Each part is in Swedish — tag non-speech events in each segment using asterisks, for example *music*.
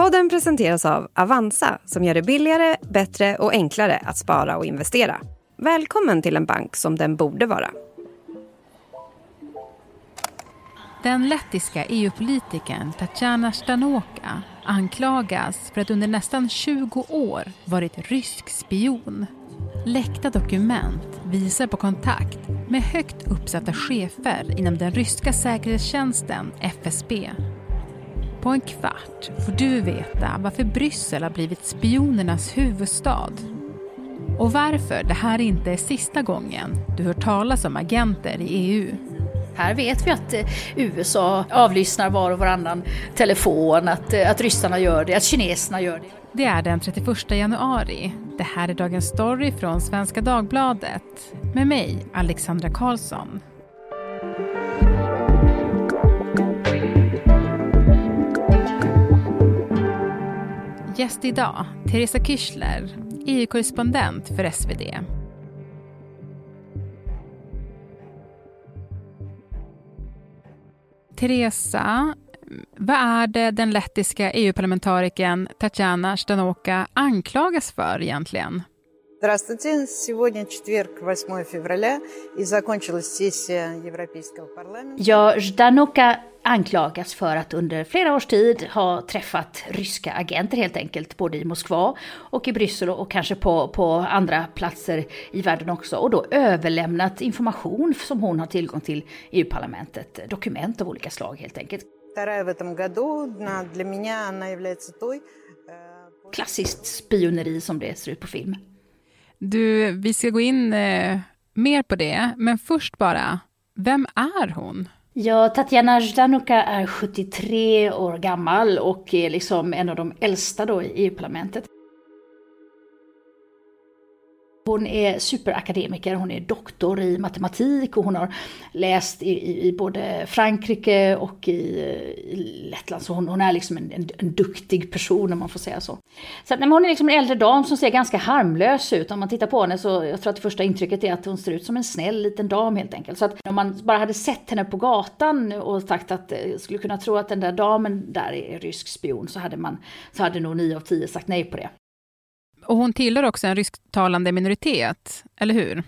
Podden presenteras av Avanza som gör det billigare, bättre och enklare att spara och investera. Välkommen till en bank som den borde vara. Den lettiska EU-politikern Tatjana Stanoka anklagas för att under nästan 20 år varit rysk spion. Läckta dokument visar på kontakt med högt uppsatta chefer inom den ryska säkerhetstjänsten FSB. På en kvart får du veta varför Bryssel har blivit spionernas huvudstad och varför det här inte är sista gången du hör talas om agenter i EU. Här vet vi att eh, USA avlyssnar var och varannan telefon, att, eh, att ryssarna gör det, att kineserna gör det. Det är den 31 januari. Det här är Dagens Story från Svenska Dagbladet med mig, Alexandra Karlsson. Gäst idag, Teresa Küchler, EU-korrespondent för SvD. Teresa, vad är det den lettiska EU-parlamentarikern Tatjana Stanoka anklagas för egentligen? Здравствуйте. Сегодня четверг, 8 февраля, и закончилась сессия Европейского парламента. Ja, Ždanoka anklagas för att under flera års tid ha träffat ryska agenter helt enkelt, både i Moskva och i Bryssel och kanske på, på andra platser i världen också. Och då överlämnat information som hon har tillgång till i EU-parlamentet, dokument av olika slag helt enkelt. Вторая в этом году. Для меня она является той... э, Klassiskt spioneri som det ser ut på film. Du, vi ska gå in eh, mer på det, men först bara, vem är hon? Ja, Tatjana Zdanuka är 73 år gammal och är liksom en av de äldsta då i EU-parlamentet. Hon är superakademiker, hon är doktor i matematik och hon har läst i, i, i både Frankrike och i, i Lettland. Så hon, hon är liksom en, en, en, duktig person om man får säga så. Så att, nej, men hon är liksom en äldre dam som ser ganska harmlös ut. Om man tittar på henne så jag tror att det första intrycket är att hon ser ut som en snäll liten dam helt enkelt. Så att om man bara hade sett henne på gatan och sagt att eh, skulle kunna tro att den där damen där är rysk spion så hade man så hade nog 9 av 10 sagt nej på det. Och hon tillhör också en rysktalande minoritet, eller hur?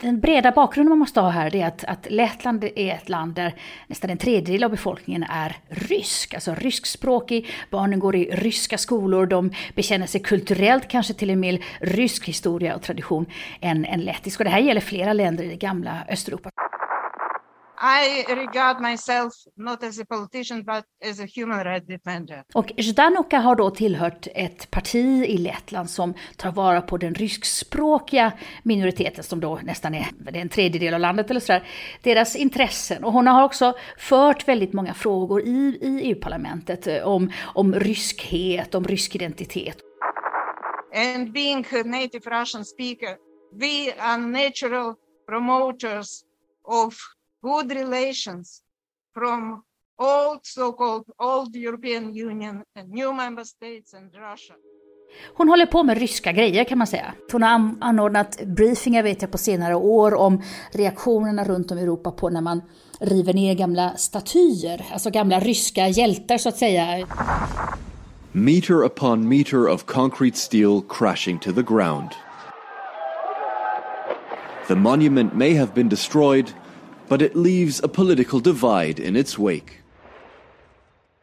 Den breda bakgrunden man måste ha här är att, att Lettland är ett land där nästan en tredjedel av befolkningen är rysk, alltså ryskspråkig. Barnen går i ryska skolor, de bekänner sig kulturellt kanske till en mer rysk historia och tradition än, än lettisk. Och det här gäller flera länder i det gamla Östeuropa. I regard myself not as a politician but as a human rights defender. Och Ždanoka har då tillhört ett parti i Lettland som tar vara på den ryskspråkiga minoriteten som då nästan är, är en tredjedel av landet eller sådär, deras intressen. Och hon har också fört väldigt många frågor i, i EU-parlamentet eh, om, om ryskhet, om rysk identitet. And being a native Russian speaker, we are natural promoters of good relations from old so-called old European Union and new member states and Russia. Hon håller på med ryska grejer kan man säga. Hon har anordnat briefingar vet jag på senare år om reaktionerna runt om i Europa på när man river ner gamla statyer, alltså gamla ryska hjältar så att säga. Meter upon meter of concrete steel crashing to the ground. The monument may have been destroyed, but it leaves a political divide in its wake.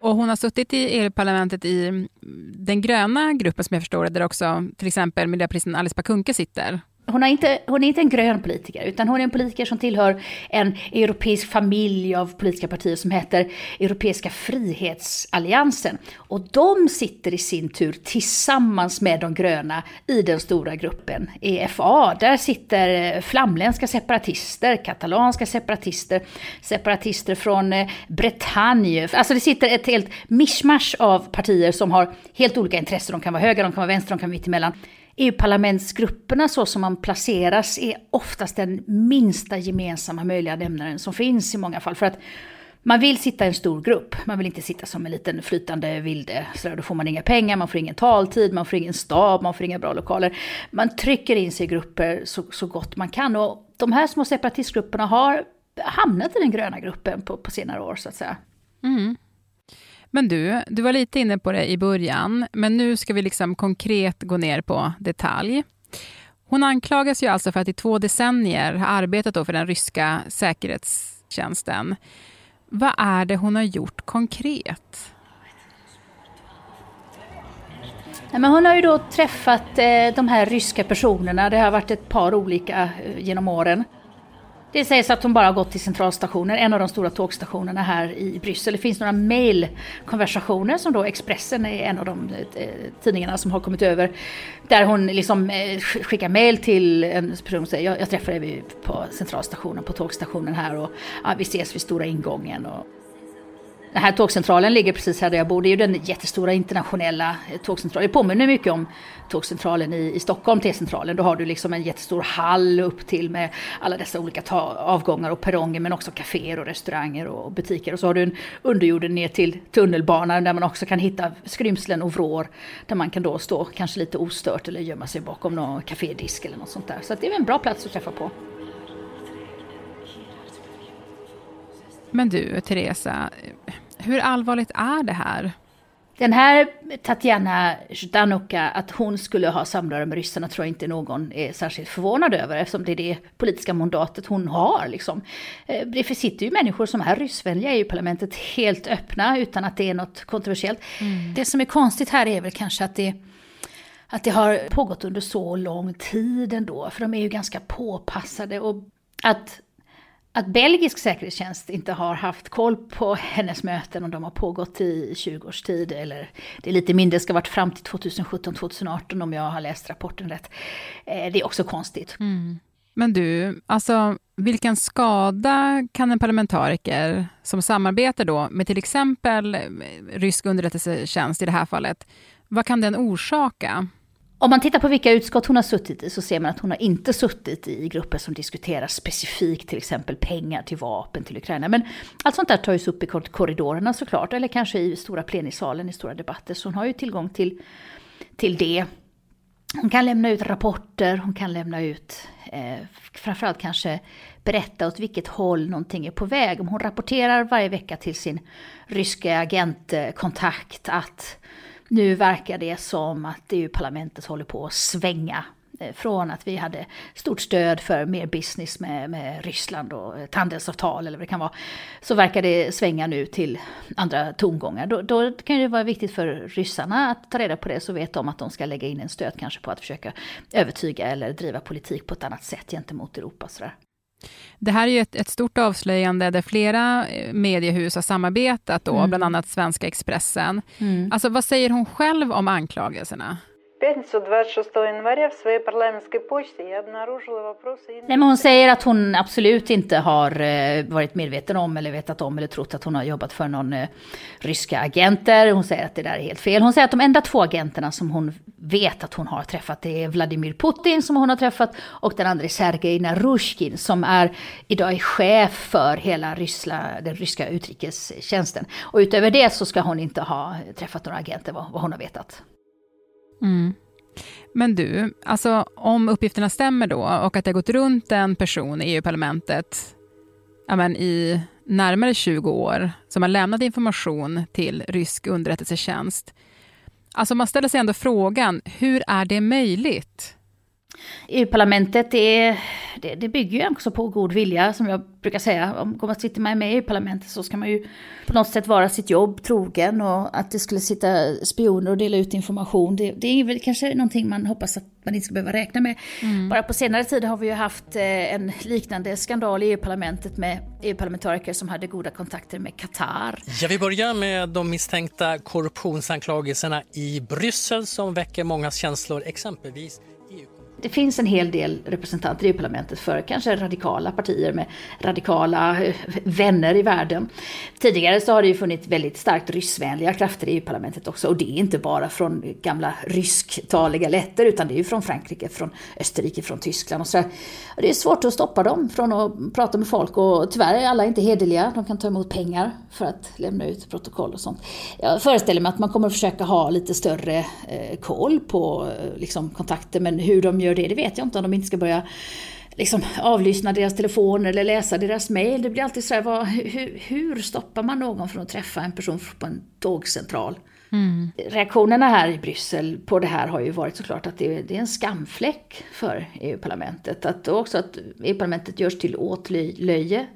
Och hon har suttit i EU-parlamentet i den gröna gruppen som jag förstår det, där också till exempel miljöpartisten Alice Bakunke sitter. Hon är, inte, hon är inte en grön politiker, utan hon är en politiker som tillhör en europeisk familj av politiska partier som heter Europeiska frihetsalliansen. Och de sitter i sin tur tillsammans med de gröna i den stora gruppen EFA. Där sitter eh, flamländska separatister, katalanska separatister, separatister från eh, Bretagne. Alltså det sitter ett helt mischmasch av partier som har helt olika intressen. De kan vara höger, de kan vara vänster, de kan vara mittemellan. EU-parlamentsgrupperna så som man placeras är oftast den minsta gemensamma möjliga nämnaren som finns i många fall. För att man vill sitta i en stor grupp, man vill inte sitta som en liten flytande vilde. Så då får man inga pengar, man får ingen taltid, man får ingen stab, man får inga bra lokaler. Man trycker in sig i grupper så, så gott man kan. Och de här små separatistgrupperna har hamnat i den gröna gruppen på, på senare år så att säga. Mm. Men du, du var lite inne på det i början, men nu ska vi liksom konkret gå ner på detalj. Hon anklagas ju alltså för att i två decennier ha arbetat för den ryska säkerhetstjänsten. Vad är det hon har gjort konkret? men hon har ju då träffat eh, de här ryska personerna, det har varit ett par olika eh, genom åren. Det sägs att hon bara har gått till centralstationen, en av de stora tågstationerna här i Bryssel. Det finns några mailkonversationer som då Expressen är en av de eh, tidningarna som har kommit över. Där hon liksom eh, skickar mail till en person och säger jag, jag träffade dig på centralstationen, på tågstationen här och ja, vi ses vid stora ingången. Och, den här tågcentralen ligger precis här där jag bor. Det är ju den jättestora internationella eh, tågcentralen. Det påminner mycket om tågcentralen i, i Stockholm, T-centralen. Då har du liksom en jättestor hall upp till med alla dessa olika avgångar och perronger men också kaféer och restauranger och butiker. Och så har du en underjorden ner till tunnelbanan där man också kan hitta skrymslen och vrår. Där man kan då stå kanske lite ostört eller gömma sig bakom någon kafédisk eller något sånt där. Så det är en bra plats att träffa på. Men du, Teresa, hur allvarligt är det här? Den här Tatjana Zhdanuka, att hon skulle ha samröre med ryssarna tror jag inte någon är särskilt förvånad över eftersom det är det politiska mandatet hon har. Liksom. Eh, det sitter ju människor som är ryssvänliga i EU-parlamentet helt öppna utan att det är något kontroversiellt. Mm. Det som är konstigt här är väl kanske att det att det har pågått under så lång tid ändå, för de är ju ganska påpassade. Och att att belgisk säkerhetstjänst inte har haft koll på hennes möten om de har pågått i 20 års tid, eller det är lite mindre, ska ha varit fram till 2017-2018 om jag har läst rapporten rätt. Eh, det är också konstigt. Mm. Men du, alltså vilken skada kan en parlamentariker som samarbetar då med till exempel rysk underrättelsetjänst i det här fallet, vad kan den orsaka? Om man tittar på vilka utskott hon har suttit i så ser man att hon har inte suttit i grupper som diskuterar specifikt till exempel pengar till vapen till Ukraina. Men allt sånt där tas upp i korridorerna såklart, eller kanske i stora plenisalen i stora debatter. Så hon har ju tillgång till, till det. Hon kan lämna ut rapporter, hon kan lämna ut, eh, framförallt kanske berätta åt vilket håll någonting är på väg. Om hon rapporterar varje vecka till sin ryska agentkontakt att nu verkar det som att EU-parlamentet håller på att svänga eh, från att vi hade stort stöd för mer business med, med Ryssland och ett handelsavtal eller vad det kan vara, så verkar det svänga nu till andra tongångar. Då, då kan det vara viktigt för ryssarna att ta reda på det, så vet de att de ska lägga in en stöd kanske på att försöka övertyga eller driva politik på ett annat sätt gentemot Europa. Sådär. Det här är ju ett, ett, stort avslöjande där flera eh, mediehus har samarbetat, då, mm. bland annat Svenska Expressen. Mm. Alltså, vad säger hon själv om anklagelserna? пятницу, 26 января, в своей парламентской почте я обнаружила вопросы... Nej, men hon säger att hon absolut inte har eh, varit medveten om eller vetat om eller trott att hon har jobbat för någon eh, ryska agenter. Hon säger att det där är helt fel. Hon säger att de enda två agenterna som hon vet att hon har träffat det är Vladimir Putin som hon har träffat och den andra är Sergej Narushkin som är idag är chef för hela Ryssla, den ryska utrikestjänsten. Och utöver det så ska hon inte ha träffat några agenter vad, vad hon har vetat. Mm. Men du, alltså om uppgifterna stämmer då och att det har gått runt en person i EU-parlamentet ja, men i närmare 20 år som har lämnat information till rysk underrättelsetjänst. Alltså man ställer sig ändå frågan, hur är det möjligt? EU-parlamentet det, det, det, bygger ju också på god vilja som jag brukar säga. Om man sitter med i EU-parlamentet så ska man ju på något sätt vara sitt jobb trogen och att det skulle sitta spioner och dela ut information det, det är väl kanske någonting man hoppas att man inte ska behöva räkna med. Mm. Bara på senare tid har vi ju haft eh, en liknande skandal i EU-parlamentet med EU-parlamentariker som hade goda kontakter med Qatar. Ja, vi börjar med de misstänkta korruptionsanklagelserna i Bryssel som väcker mångas känslor, exempelvis det finns en hel del representanter i EU-parlamentet för kanske radikala partier med radikala eh, vänner i världen. Tidigare så har det ju funnits väldigt starkt ryssvänliga krafter i EU-parlamentet också och det är inte bara från gamla rysktaliga lätter utan det är ju från Frankrike, från Österrike, från Tyskland och sådär. Det är svårt att stoppa dem från att prata med folk och tyvärr är alla inte hederliga. De kan ta emot pengar för att lämna ut protokoll och sånt. Jag föreställer mig att man kommer att försöka ha lite större eh, koll på eh, liksom, kontakter men hur de gör det, det vet jag inte. Om de inte ska börja liksom avlyssna deras telefoner eller läsa deras mejl. Det blir alltid så här, vad, hur, hur, stoppar man någon från att träffa en person på en tågcentral? Mm. Reaktionerna här i Bryssel på det här har ju varit såklart att det är, det är en skamfläck för EU-parlamentet. Att också att EU-parlamentet görs till åtlöje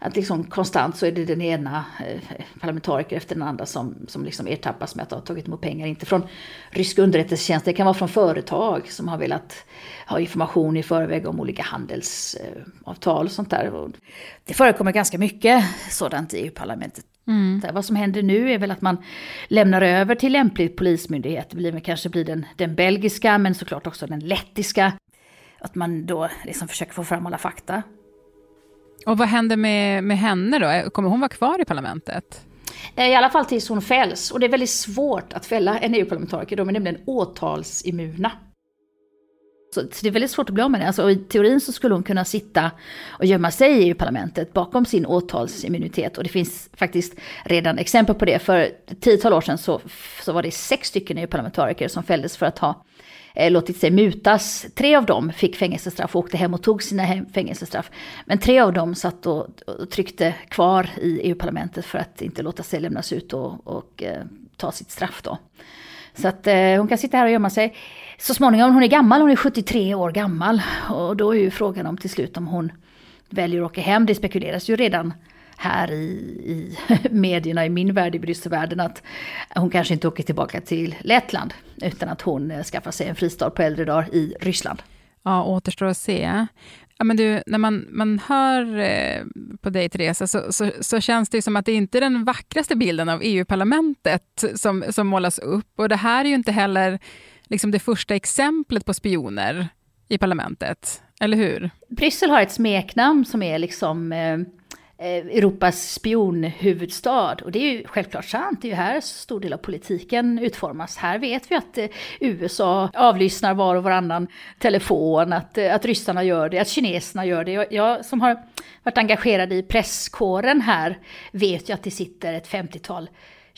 att liksom konstant så är det den ena eh, parlamentariker efter den andra som, som liksom ertappas med att ha tagit emot pengar, inte från rysk underrättelsetjänst, det kan vara från företag som har velat ha information i förväg om olika handelsavtal och sånt där. Och det förekommer ganska mycket sådant i EU-parlamentet. Mm. Vad som händer nu är väl att man lämnar över till lämplig polismyndighet. Det blir, kanske blir den, den belgiska men såklart också den lettiska. Att man då liksom försöker få fram alla fakta. Och vad händer med, med henne då? Kommer hon vara kvar i parlamentet? I alla fall tills hon fälls. Och det är väldigt svårt att fälla en EU-parlamentariker. De är nämligen åtalsimmuna. Så det är väldigt svårt att bli av med det. Alltså, I teorin så skulle hon kunna sitta och gömma sig i EU-parlamentet bakom sin åtalsimmunitet. Och det finns faktiskt redan exempel på det. För ett tiotal år sedan så, så var det sex stycken EU-parlamentariker som fälldes för att ha Eh, låtit sig mutas. Tre av dem fick fängelsestraff och åkte hem och tog sina hem fängelsestraff. Men tre av dem satt och, och tryckte kvar i EU-parlamentet för att inte låta sig lämnas ut och, och eh, ta sitt straff då. Så att eh, hon kan sitta här och gömma sig. Så småningom, hon är gammal, hon är 73 år gammal. Och då är ju frågan om till slut om hon väljer att åka hem. Det spekuleras ju redan här i, i *laughs* medierna, i min värld, i Brysselvärlden, att hon kanske inte åker tillbaka till Lettland, utan att hon eh, skaffar sig en fristad på äldre dagar i Ryssland. Ja, återstår att se. Ja, men du, när man, man hör eh, på dig, Teresa, så, så, så, känns det som att det inte är den vackraste bilden av EU-parlamentet som, som målas upp. Och det här är ju inte heller liksom det första exemplet på spioner i parlamentet, eller hur? Bryssel har ett smeknamn som är liksom eh, Eh, Eh, Europas spionhuvudstad. Och det är ju självklart sant, det är ju här stor del av politiken utformas. Här vet vi att eh, USA avlyssnar var och varannan telefon, att, eh, att ryssarna gör det, att kineserna gör det. Jag, jag som har varit engagerad i presskåren här vet ju att det sitter ett 50-tal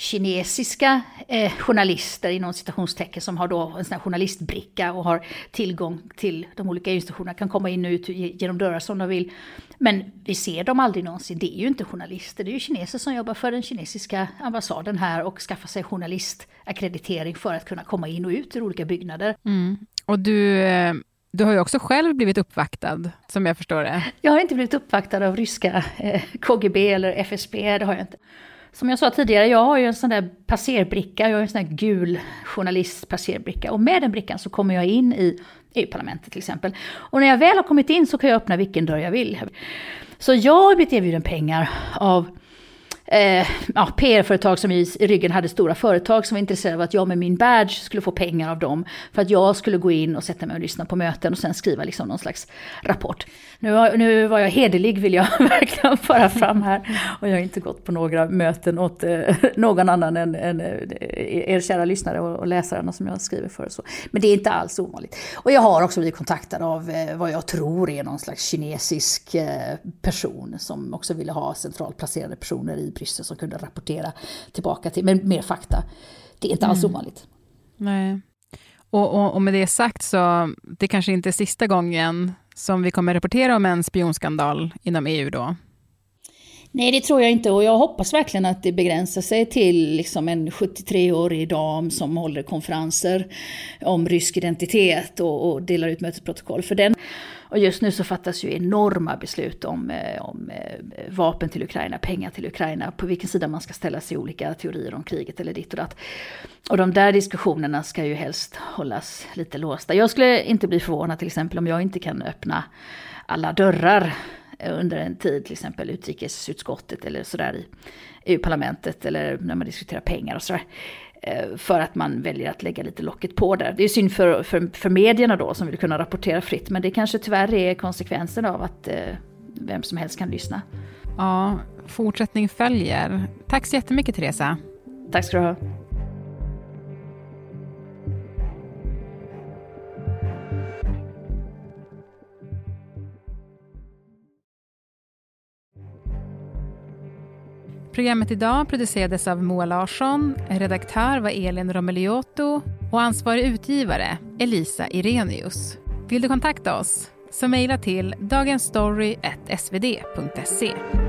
kinesiska eh, journalister inom citationstecken som har då en sån här journalistbricka och har tillgång till de olika institutionerna, kan komma in och ut genom dörrar som de vill. Men vi ser dem aldrig någonsin, det är ju inte journalister, det är ju kineser som jobbar för den kinesiska ambassaden här och skaffar sig journalistakkreditering för att kunna komma in och ut ur olika byggnader. Mm. Och du eh, du har ju också själv blivit uppvaktad, som jag förstår det. Jag har inte blivit uppvaktad av ryska eh, KGB eller FSB, det har jag inte. Som jag sa tidigare, jag har ju en sån där passerbricka, jag har en sån där gul journalistpasserbricka. Och med den brickan så kommer jag in i EU-parlamentet till exempel. Och när jag väl har kommit in så kan jag öppna vilken dörr jag vill. Så jag har blivit erbjuden pengar av eh, ja, PR-företag som i, ryggen hade stora företag som var intresserade av att jag med min badge skulle få pengar av dem. För att jag skulle gå in och sätta mig och lyssna på möten och sen skriva liksom någon slags rapport. Nu, nu var jag hederlig vill jag *laughs* verkligen föra fram här. Och jag har inte gått på några möten åt eh, *laughs* någon annan än, än eh, er kära lyssnare och, läsarna som jag skriver för. Så. Men det är inte alls ovanligt. Och jag har också blivit kontaktad av eh, vad jag tror är någon slags kinesisk person som också ville ha centralt placerade personer i Bryssel som kunde rapportera tillbaka till, med mer fakta. Det är inte alls mm. ovanligt. Nej. Och, och, och, med det sagt så, det kanske inte är sista gången som vi kommer rapportera om en spionskandal inom EU då? Nej, det tror jag inte och jag hoppas verkligen att det begränsar sig till liksom en 73-årig dam som håller konferenser om rysk identitet och, och delar ut mötesprotokoll. För den och just nu så fattas ju enorma beslut om, eh, om eh, vapen till Ukraina, pengar till Ukraina, på vilken sida man ska ställa sig i olika teorier om kriget eller ditt och datt. Och de där diskussionerna ska ju helst hållas lite låsta. Jag skulle inte bli förvånad till exempel om jag inte kan öppna alla dörrar eh, under en tid, till exempel utrikesutskottet eller sådär i EU-parlamentet eller när man diskuterar pengar och sådär. Eh, för att man väljer att lägga lite locket på där. Det är synd för, för, för medierna då som vill kunna rapportera fritt, men det kanske tyvärr är konsekvensen av att eh, vem som helst kan lyssna. Ja, fortsättning följer. Tack så jättemycket Teresa. Tack ska du ha. Programmet idag producerades av Moa Larsson, redaktör var Elin Romeliotto och ansvarig utgivare Elisa Irenius. Vill du kontakta oss? Så mejla till dagensstory.svd.se.